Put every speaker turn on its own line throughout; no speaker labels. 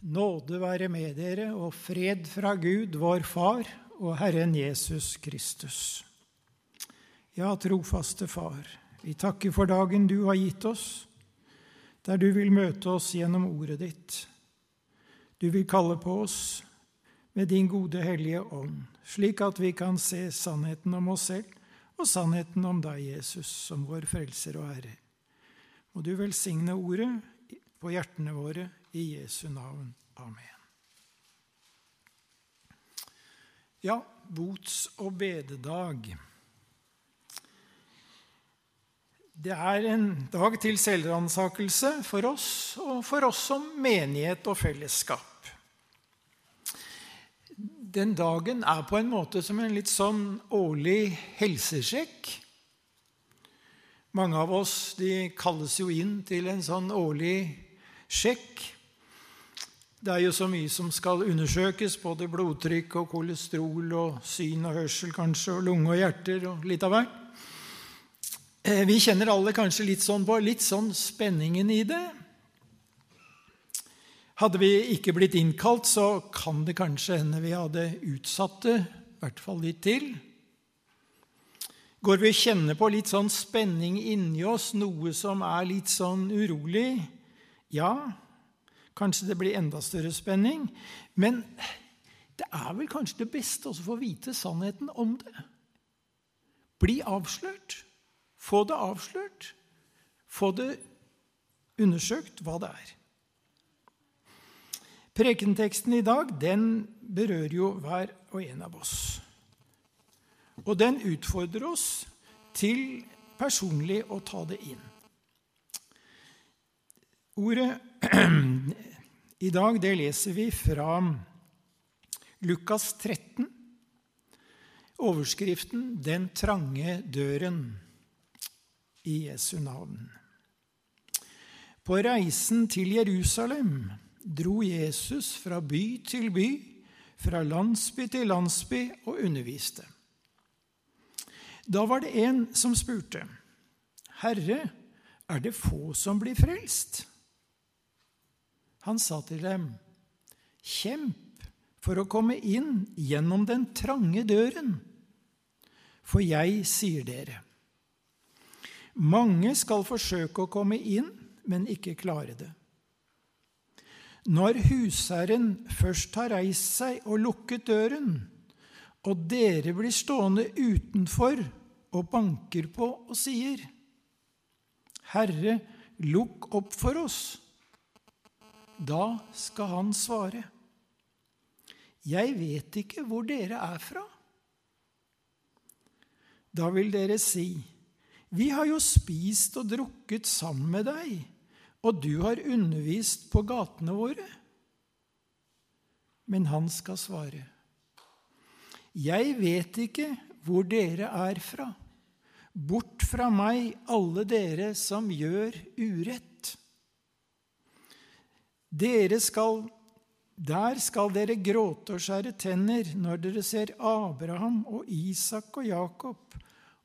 Nåde være med dere og fred fra Gud, vår Far og Herren Jesus Kristus. Ja, trofaste Far, vi takker for dagen du har gitt oss, der du vil møte oss gjennom ordet ditt. Du vil kalle på oss med din gode Hellige Ånd, slik at vi kan se sannheten om oss selv og sannheten om deg, Jesus, som vår Frelser og Herre. Må du velsigne ordet på hjertene våre i Jesu navn. Amen. Ja, bots- og bededag. Det er en dag til selvransakelse for oss og for oss som menighet og fellesskap. Den dagen er på en måte som en litt sånn årlig helsesjekk. Mange av oss de kalles jo inn til en sånn årlig sjekk. Det er jo så mye som skal undersøkes, både blodtrykk og kolesterol og syn og hørsel kanskje, og lunge og hjerter og litt av hvert. Eh, vi kjenner alle kanskje litt sånn på litt sånn spenningen i det. Hadde vi ikke blitt innkalt, så kan det kanskje hende vi hadde utsatt det, i hvert fall litt til. Går vi og kjenner på litt sånn spenning inni oss, noe som er litt sånn urolig? Ja, Kanskje det blir enda større spenning. Men det er vel kanskje det beste også å få vite sannheten om det. Bli avslørt. Få det avslørt. Få det undersøkt hva det er. Prekenteksten i dag den berører jo hver og en av oss. Og den utfordrer oss til personlig å ta det inn. Ordet i dag det leser vi fra Lukas 13. Overskriften 'Den trange døren' i Jesu navn. På reisen til Jerusalem dro Jesus fra by til by, fra landsby til landsby og underviste. Da var det en som spurte, 'Herre, er det få som blir frelst?' Han sa til dem, Kjemp for å komme inn gjennom den trange døren. For jeg sier dere, mange skal forsøke å komme inn, men ikke klare det. Når husherren først har reist seg og lukket døren, og dere blir stående utenfor og banker på og sier, Herre, lukk opp for oss. Da skal han svare, Jeg vet ikke hvor dere er fra. Da vil dere si, Vi har jo spist og drukket sammen med deg, og du har undervist på gatene våre. Men han skal svare, Jeg vet ikke hvor dere er fra. Bort fra meg, alle dere som gjør urett. Dere skal, der skal dere gråte og skjære tenner når dere ser Abraham og Isak og Jakob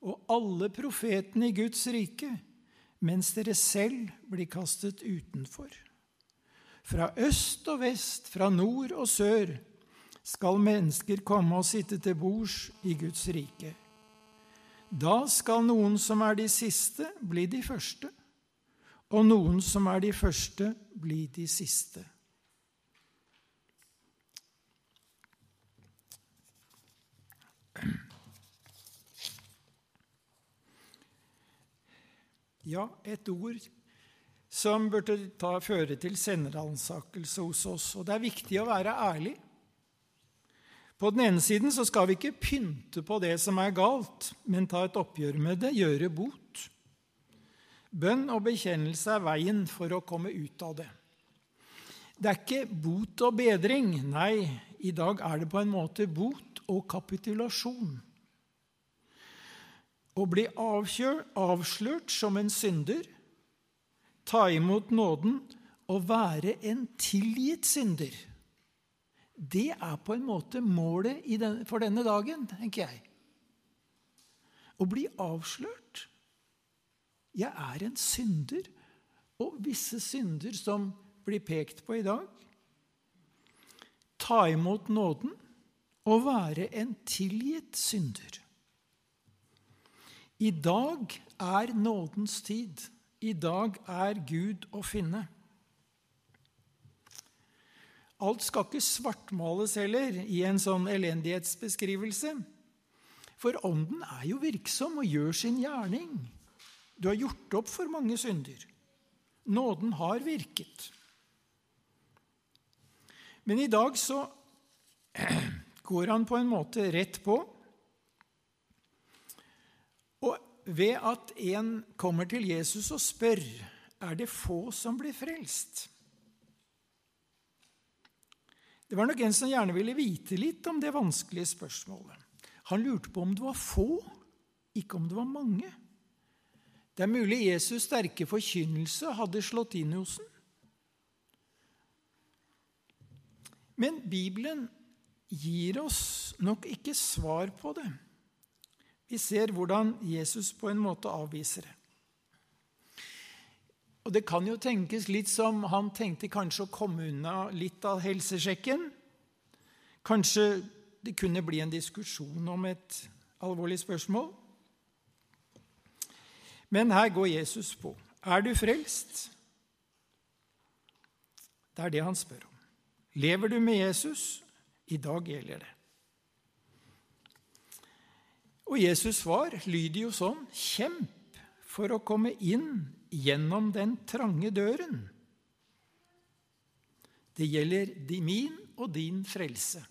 og alle profetene i Guds rike, mens dere selv blir kastet utenfor. Fra øst og vest, fra nord og sør, skal mennesker komme og sitte til bords i Guds rike. Da skal noen som er de siste, bli de første og noen som er de første, blir de siste. Ja, et ord som burde ta, føre til senderansakelse hos oss. Og det er viktig å være ærlig. På den ene siden så skal vi ikke pynte på det som er galt, men ta et oppgjør med det, gjøre bot. Bønn og bekjennelse er veien for å komme ut av det. Det er ikke bot og bedring. Nei, i dag er det på en måte bot og kapitulasjon. Å bli avkjør, avslørt som en synder, ta imot nåden og være en tilgitt synder. Det er på en måte målet for denne dagen, tenker jeg. Å bli avslørt. Jeg er en synder. Og visse synder som blir pekt på i dag, ta imot nåden og være en tilgitt synder. I dag er nådens tid. I dag er Gud å finne. Alt skal ikke svartmales heller i en sånn elendighetsbeskrivelse. For Ånden er jo virksom og gjør sin gjerning. Du har gjort opp for mange synder. Nåden har virket. Men i dag så går han på en måte rett på. Og ved at en kommer til Jesus og spør, er det få som blir frelst. Det var nok en som gjerne ville vite litt om det vanskelige spørsmålet. Han lurte på om det var få, ikke om det var mange. Det er mulig Jesus' sterke forkynnelse hadde slått inn hos ham. Men Bibelen gir oss nok ikke svar på det. Vi ser hvordan Jesus på en måte avviser det. Og Det kan jo tenkes litt som han tenkte kanskje å komme unna litt av helsesjekken. Kanskje det kunne bli en diskusjon om et alvorlig spørsmål. Men her går Jesus på. Er du frelst? Det er det han spør om. Lever du med Jesus? I dag gjelder det. Og Jesus' svar lyder jo sånn Kjemp for å komme inn gjennom den trange døren. Det gjelder min og din frelse.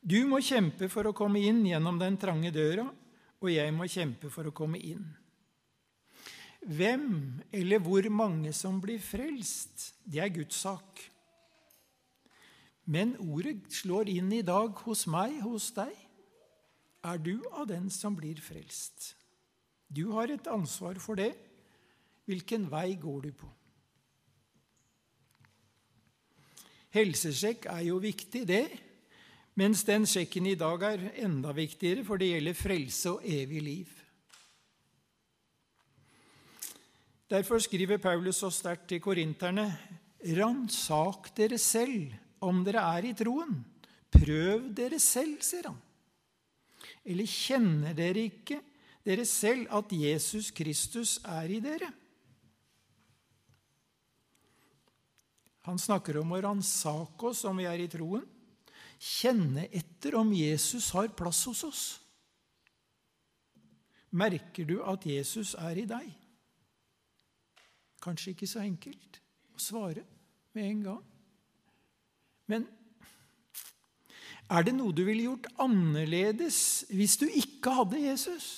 Du må kjempe for å komme inn gjennom den trange døra, og jeg må kjempe for å komme inn. Hvem eller hvor mange som blir frelst, det er Guds sak. Men ordet slår inn i dag hos meg, hos deg. Er du av den som blir frelst? Du har et ansvar for det. Hvilken vei går du på? Helsesjekk er jo viktig, det. Mens den sjekken i dag er enda viktigere, for det gjelder frelse og evig liv. Derfor skriver Paulus så sterkt til korinterne.: Ransak dere selv om dere er i troen. Prøv dere selv, sier han. Eller kjenner dere ikke dere selv at Jesus Kristus er i dere? Han snakker om å ransake oss om vi er i troen kjenne etter om Jesus har plass hos oss. Merker du at Jesus er i deg? Kanskje ikke så enkelt å svare med en gang. Men er det noe du ville gjort annerledes hvis du ikke hadde Jesus?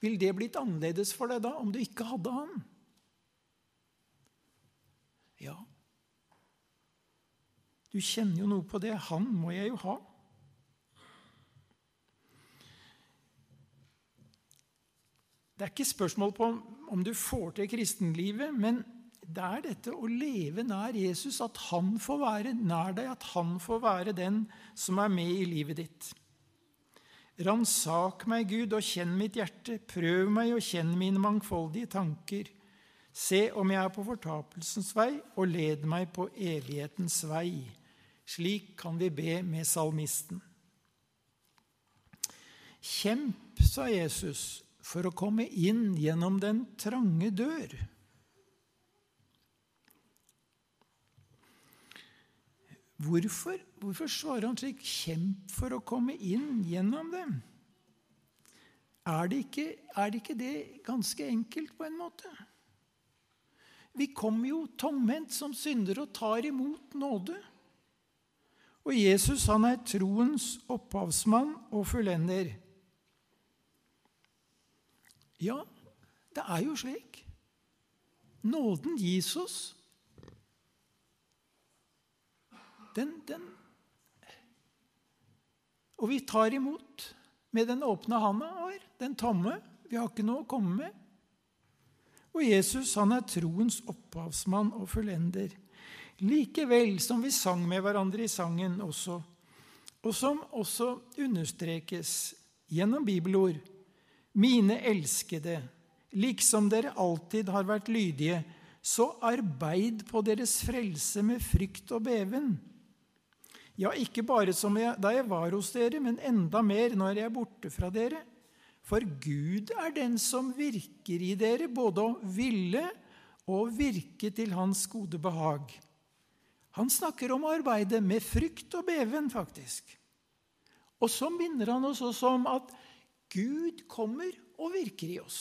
Vil det blitt annerledes for deg da, om du ikke hadde han? Ja, du kjenner jo noe på det. Han må jeg jo ha. Det er ikke spørsmål på om du får til kristenlivet, men det er dette å leve nær Jesus, at han får være nær deg, at han får være den som er med i livet ditt. Ransak meg, Gud, og kjenn mitt hjerte. Prøv meg og kjenn mine mangfoldige tanker. Se om jeg er på fortapelsens vei, og led meg på evighetens vei. Slik kan vi be med salmisten. Kjemp, sa Jesus, for å komme inn gjennom den trange dør. Hvorfor, hvorfor svarer han slik? Kjemp for å komme inn gjennom dem. Er det, ikke, er det ikke det ganske enkelt, på en måte? Vi kommer jo tomhendt som syndere og tar imot nåde. Og Jesus han er troens opphavsmann og fullender. Ja, det er jo slik. Nåden oss. Den, den Og vi tar imot med den åpne handa vår, den tomme. Vi har ikke noe å komme med. Og Jesus han er troens opphavsmann og fullender likevel som vi sang med hverandre i sangen også, og som også understrekes gjennom bibelord. Mine elskede, liksom dere alltid har vært lydige, så arbeid på deres frelse med frykt og beven. Ja, ikke bare jeg, da jeg var hos dere, men enda mer når jeg er borte fra dere. For Gud er den som virker i dere, både å ville og virke til Hans gode behag. Han snakker om å arbeide med frykt og beven, faktisk. Og så minner han oss også om at Gud kommer og virker i oss.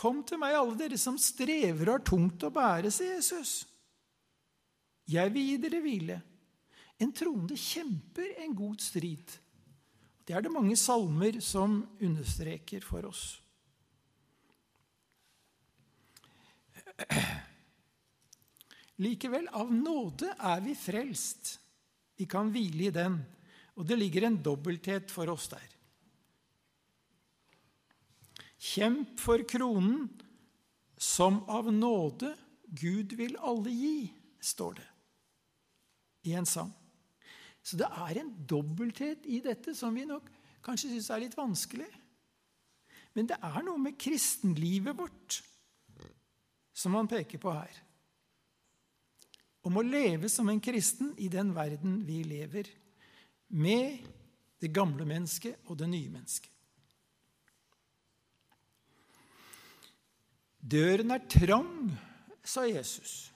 Kom til meg, alle dere som strever og har tungt å bære, sier Jesus. Jeg vil gi dere hvile. En troende kjemper en god strid. Det er det mange salmer som understreker for oss. Likevel, av nåde er vi frelst. Vi kan hvile i den, og det ligger en dobbelthet for oss der. Kjemp for kronen, som av nåde Gud vil alle gi, står det i en sang. Så det er en dobbelthet i dette som vi nok kanskje syns er litt vanskelig. Men det er noe med kristenlivet vårt som han peker på her. Om å leve som en kristen i den verden vi lever, med det gamle mennesket og det nye mennesket. Døren er trang, sa Jesus.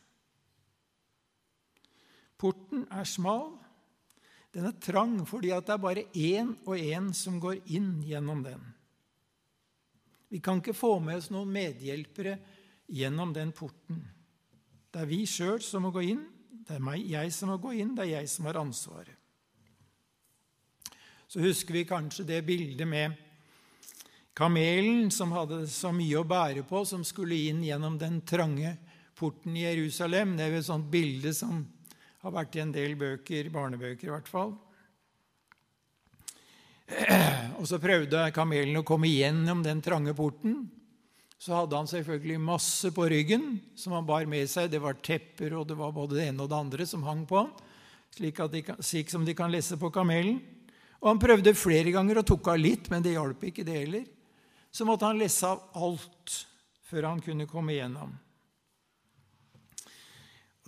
Porten er smal. Den er trang fordi det er bare én og én som går inn gjennom den. Vi kan ikke få med oss noen medhjelpere gjennom den porten. Det er vi sjøl som må gå inn, det er jeg som må gå inn, det er jeg som har ansvaret. Så husker vi kanskje det bildet med kamelen som hadde så mye å bære på, som skulle inn gjennom den trange porten i Jerusalem. Det er jo et sånt bilde som har vært i en del bøker, barnebøker i hvert fall. Og så prøvde kamelen å komme gjennom den trange porten. Så hadde han selvfølgelig masse på ryggen som han bar med seg. Det var tepper, og det var både det ene og det andre som hang på slik, de, slik som de kan lese på kamelen. Og Han prøvde flere ganger og tok av litt, men det hjalp ikke, det heller. Så måtte han lese av alt før han kunne komme igjennom.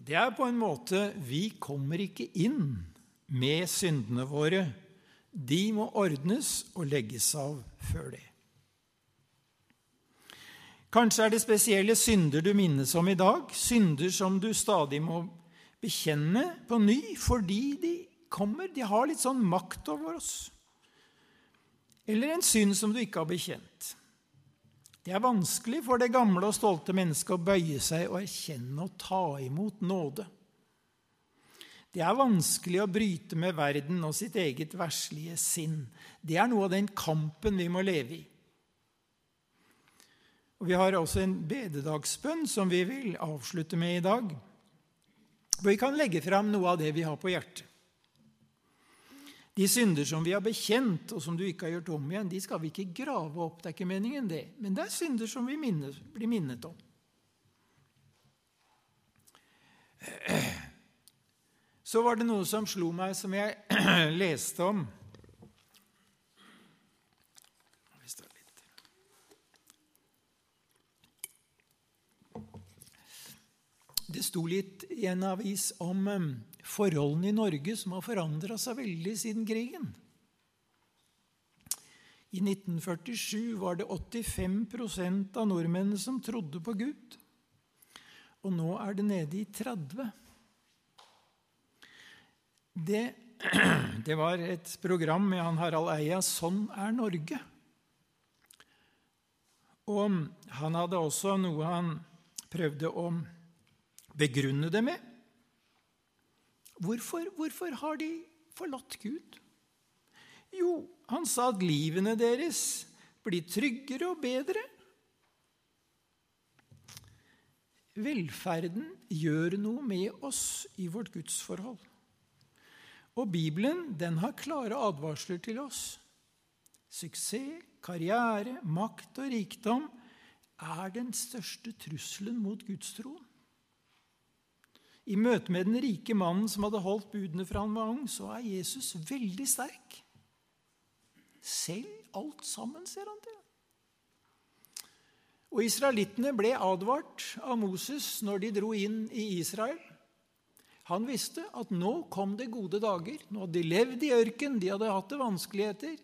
Det er på en måte Vi kommer ikke inn med syndene våre. De må ordnes og legges av før det. Kanskje er det spesielle synder du minnes om i dag, synder som du stadig må bekjenne på ny fordi de kommer, de har litt sånn makt over oss. Eller en synd som du ikke har bekjent. Det er vanskelig for det gamle og stolte mennesket å bøye seg og erkjenne og ta imot nåde. Det er vanskelig å bryte med verden og sitt eget verslige sinn. Det er noe av den kampen vi må leve i. Og Vi har også en bededagsbønn som vi vil avslutte med i dag. Hvor vi kan legge fram noe av det vi har på hjertet. De synder som vi har bekjent, og som du ikke har gjort om igjen, de skal vi ikke grave opp. Det er ikke meningen, det. Men det er synder som vi minnes, blir minnet om. Så var det noe som slo meg, som jeg leste om. Det sto litt i en avis om forholdene i Norge som har forandra seg veldig siden krigen. I 1947 var det 85% av nordmennene som trodde på Gud. Og nå er det nede i 30 Det, det var et program med han Harald Eia 'Sånn er Norge'. Og han hadde også noe han prøvde å begrunne det med. Hvorfor, hvorfor har de forlatt Gud? Jo, han sa at livene deres blir tryggere og bedre. Velferden gjør noe med oss i vårt gudsforhold. Og Bibelen den har klare advarsler til oss. Suksess, karriere, makt og rikdom er den største trusselen mot gudstroen. I møte med den rike mannen som hadde holdt budene fra han var ung, så er Jesus veldig sterk. Selv alt sammen, ser han til. Og israelittene ble advart av Moses når de dro inn i Israel. Han visste at nå kom det gode dager. Nå hadde de levd i ørken, de hadde hatt det vanskeligheter.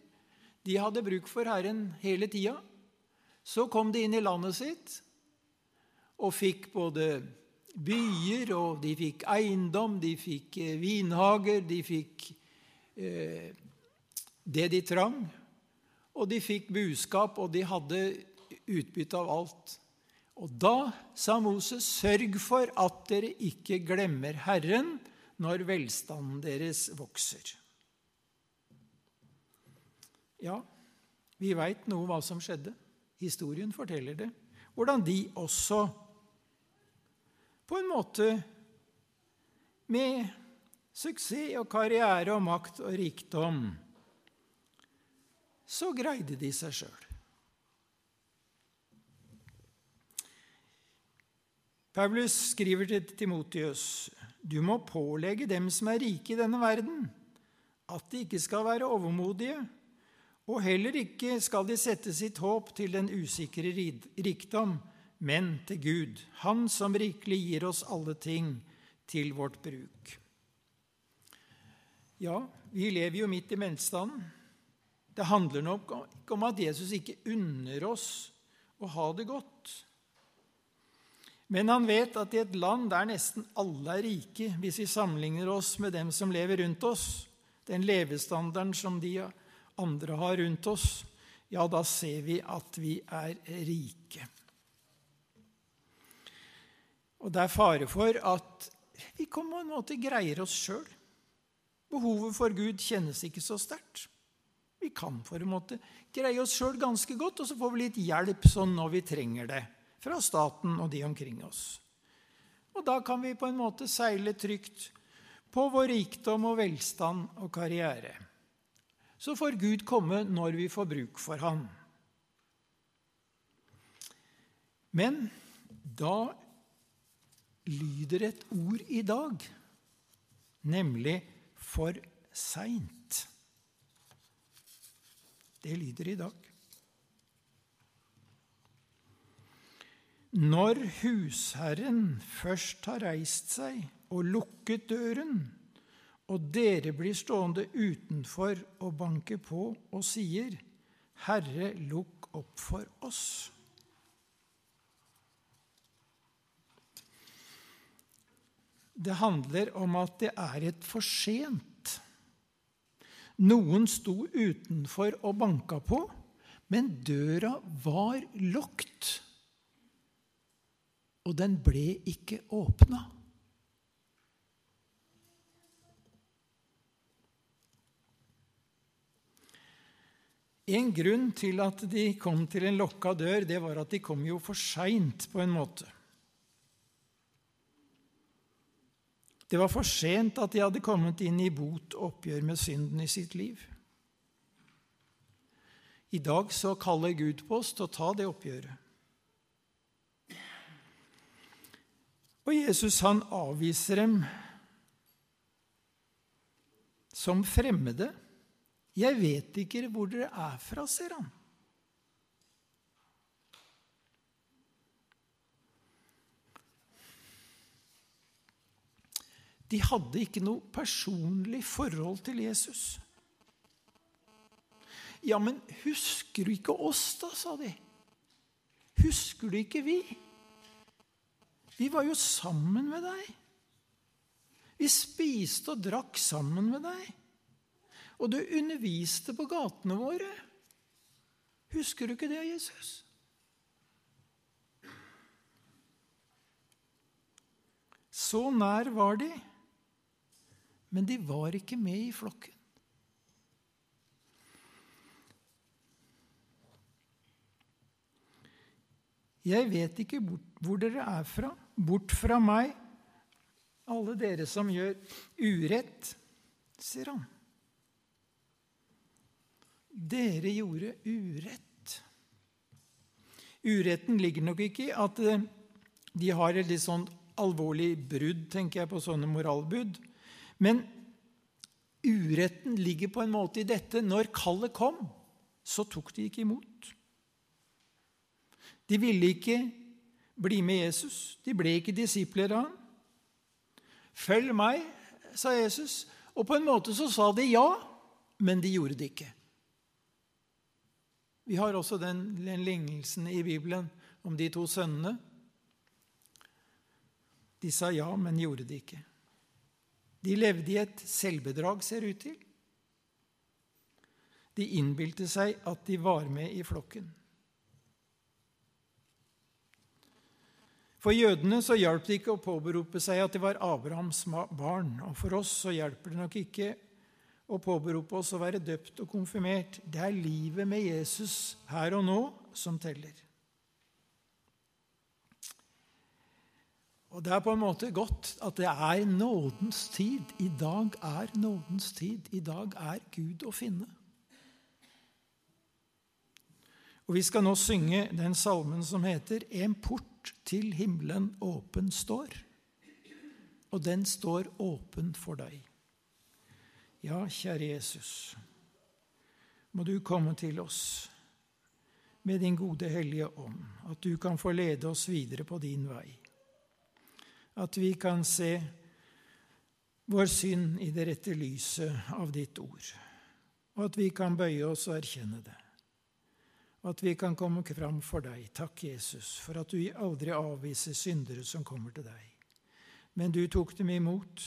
De hadde bruk for Herren hele tida. Så kom de inn i landet sitt og fikk både byer, og de fikk eiendom, de fikk eh, vinhager, de fikk eh, det de trang. Og de fikk buskap, og de hadde utbytte av alt. Og da sa Moses, sørg for at dere ikke glemmer Herren når velstanden deres vokser. Ja, vi veit noe hva som skjedde. Historien forteller det. Hvordan de også, på en måte med suksess og karriere og makt og rikdom, så greide de seg sjøl. Paulus skriver til Timotius.: Du må pålegge dem som er rike i denne verden, at de ikke skal være overmodige, og heller ikke skal de sette sitt håp til den usikre rikdom, men til Gud, Han som rikelig gir oss alle ting til vårt bruk. Ja, vi lever jo midt i menneskestanden. Det handler nok ikke om at Jesus ikke unner oss å ha det godt. Men han vet at i et land der nesten alle er rike, hvis vi sammenligner oss med dem som lever rundt oss, den levestandarden som de andre har rundt oss, ja, da ser vi at vi er rike. Og det er fare for at vi på en måte greier oss sjøl. Behovet for Gud kjennes ikke så sterkt. Vi kan for en måte greie oss sjøl ganske godt, og så får vi litt hjelp sånn når vi trenger det fra staten og de omkring oss. Og da kan vi på en måte seile trygt på vår rikdom og velstand og karriere. Så får Gud komme når vi får bruk for Han. Men da lyder et ord i dag, nemlig 'for seint'. Det lyder i dag. Når husherren først har reist seg og lukket døren, og dere blir stående utenfor og banker på og sier, 'Herre, lukk opp for oss'. Det handler om at det er et for sent. Noen sto utenfor og banka på, men døra var lukket og den ble ikke åpna. En grunn til at de kom til en lokka dør, det var at de kom jo for seint, på en måte. Det var for sent at de hadde kommet inn i bot og oppgjør med synden i sitt liv. I dag så kaller Gud på oss til å ta det oppgjøret. Og Jesus han avviser dem som fremmede. 'Jeg vet ikke hvor dere er fra', sier han. De hadde ikke noe personlig forhold til Jesus. Ja, men husker du ikke oss, da, sa de. Husker du ikke vi? Vi var jo sammen med deg. Vi spiste og drakk sammen med deg. Og du underviste på gatene våre. Husker du ikke det, Jesus? Så nær var de, men de var ikke med i flokken. Jeg vet ikke hvor dere er fra. Bort fra meg, alle dere som gjør urett, sier han. Dere gjorde urett. Uretten ligger nok ikke i at eh, de har et litt sånn alvorlig brudd, tenker jeg på sånne moralbud. Men uretten ligger på en måte i dette når kallet kom, så tok de ikke imot. De ville ikke bli med Jesus. De ble ikke disipler av ham. Følg meg, sa Jesus. Og på en måte så sa de ja, men de gjorde det ikke. Vi har også den, den lignelsen i Bibelen om de to sønnene. De sa ja, men gjorde det ikke. De levde i et selvbedrag, ser ut til. De innbilte seg at de var med i flokken. For jødene så hjalp det ikke å påberope seg at de var Abrahams barn. Og for oss så hjelper det nok ikke å påberope oss å være døpt og konfirmert. Det er livet med Jesus her og nå som teller. Og Det er på en måte godt at det er nådens tid. I dag er nådens tid. I dag er Gud å finne. Og Vi skal nå synge den salmen som heter 'En port til himmelen åpen står'. Og den står åpen for deg. Ja, kjære Jesus, må du komme til oss med din gode Hellige Ånd, at du kan få lede oss videre på din vei. At vi kan se vår synd i det rette lyset av ditt ord, og at vi kan bøye oss og erkjenne det og at vi kan komme fram for deg. Takk, Jesus, for at du aldri avviser syndere som kommer til deg. Men du tok dem imot,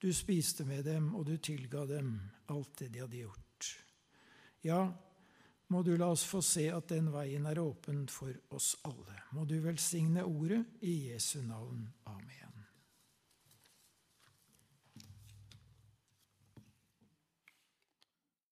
du spiste med dem, og du tilga dem alt det de hadde gjort. Ja, må du la oss få se at den veien er åpen for oss alle. Må du velsigne ordet i Jesu navn. Amen.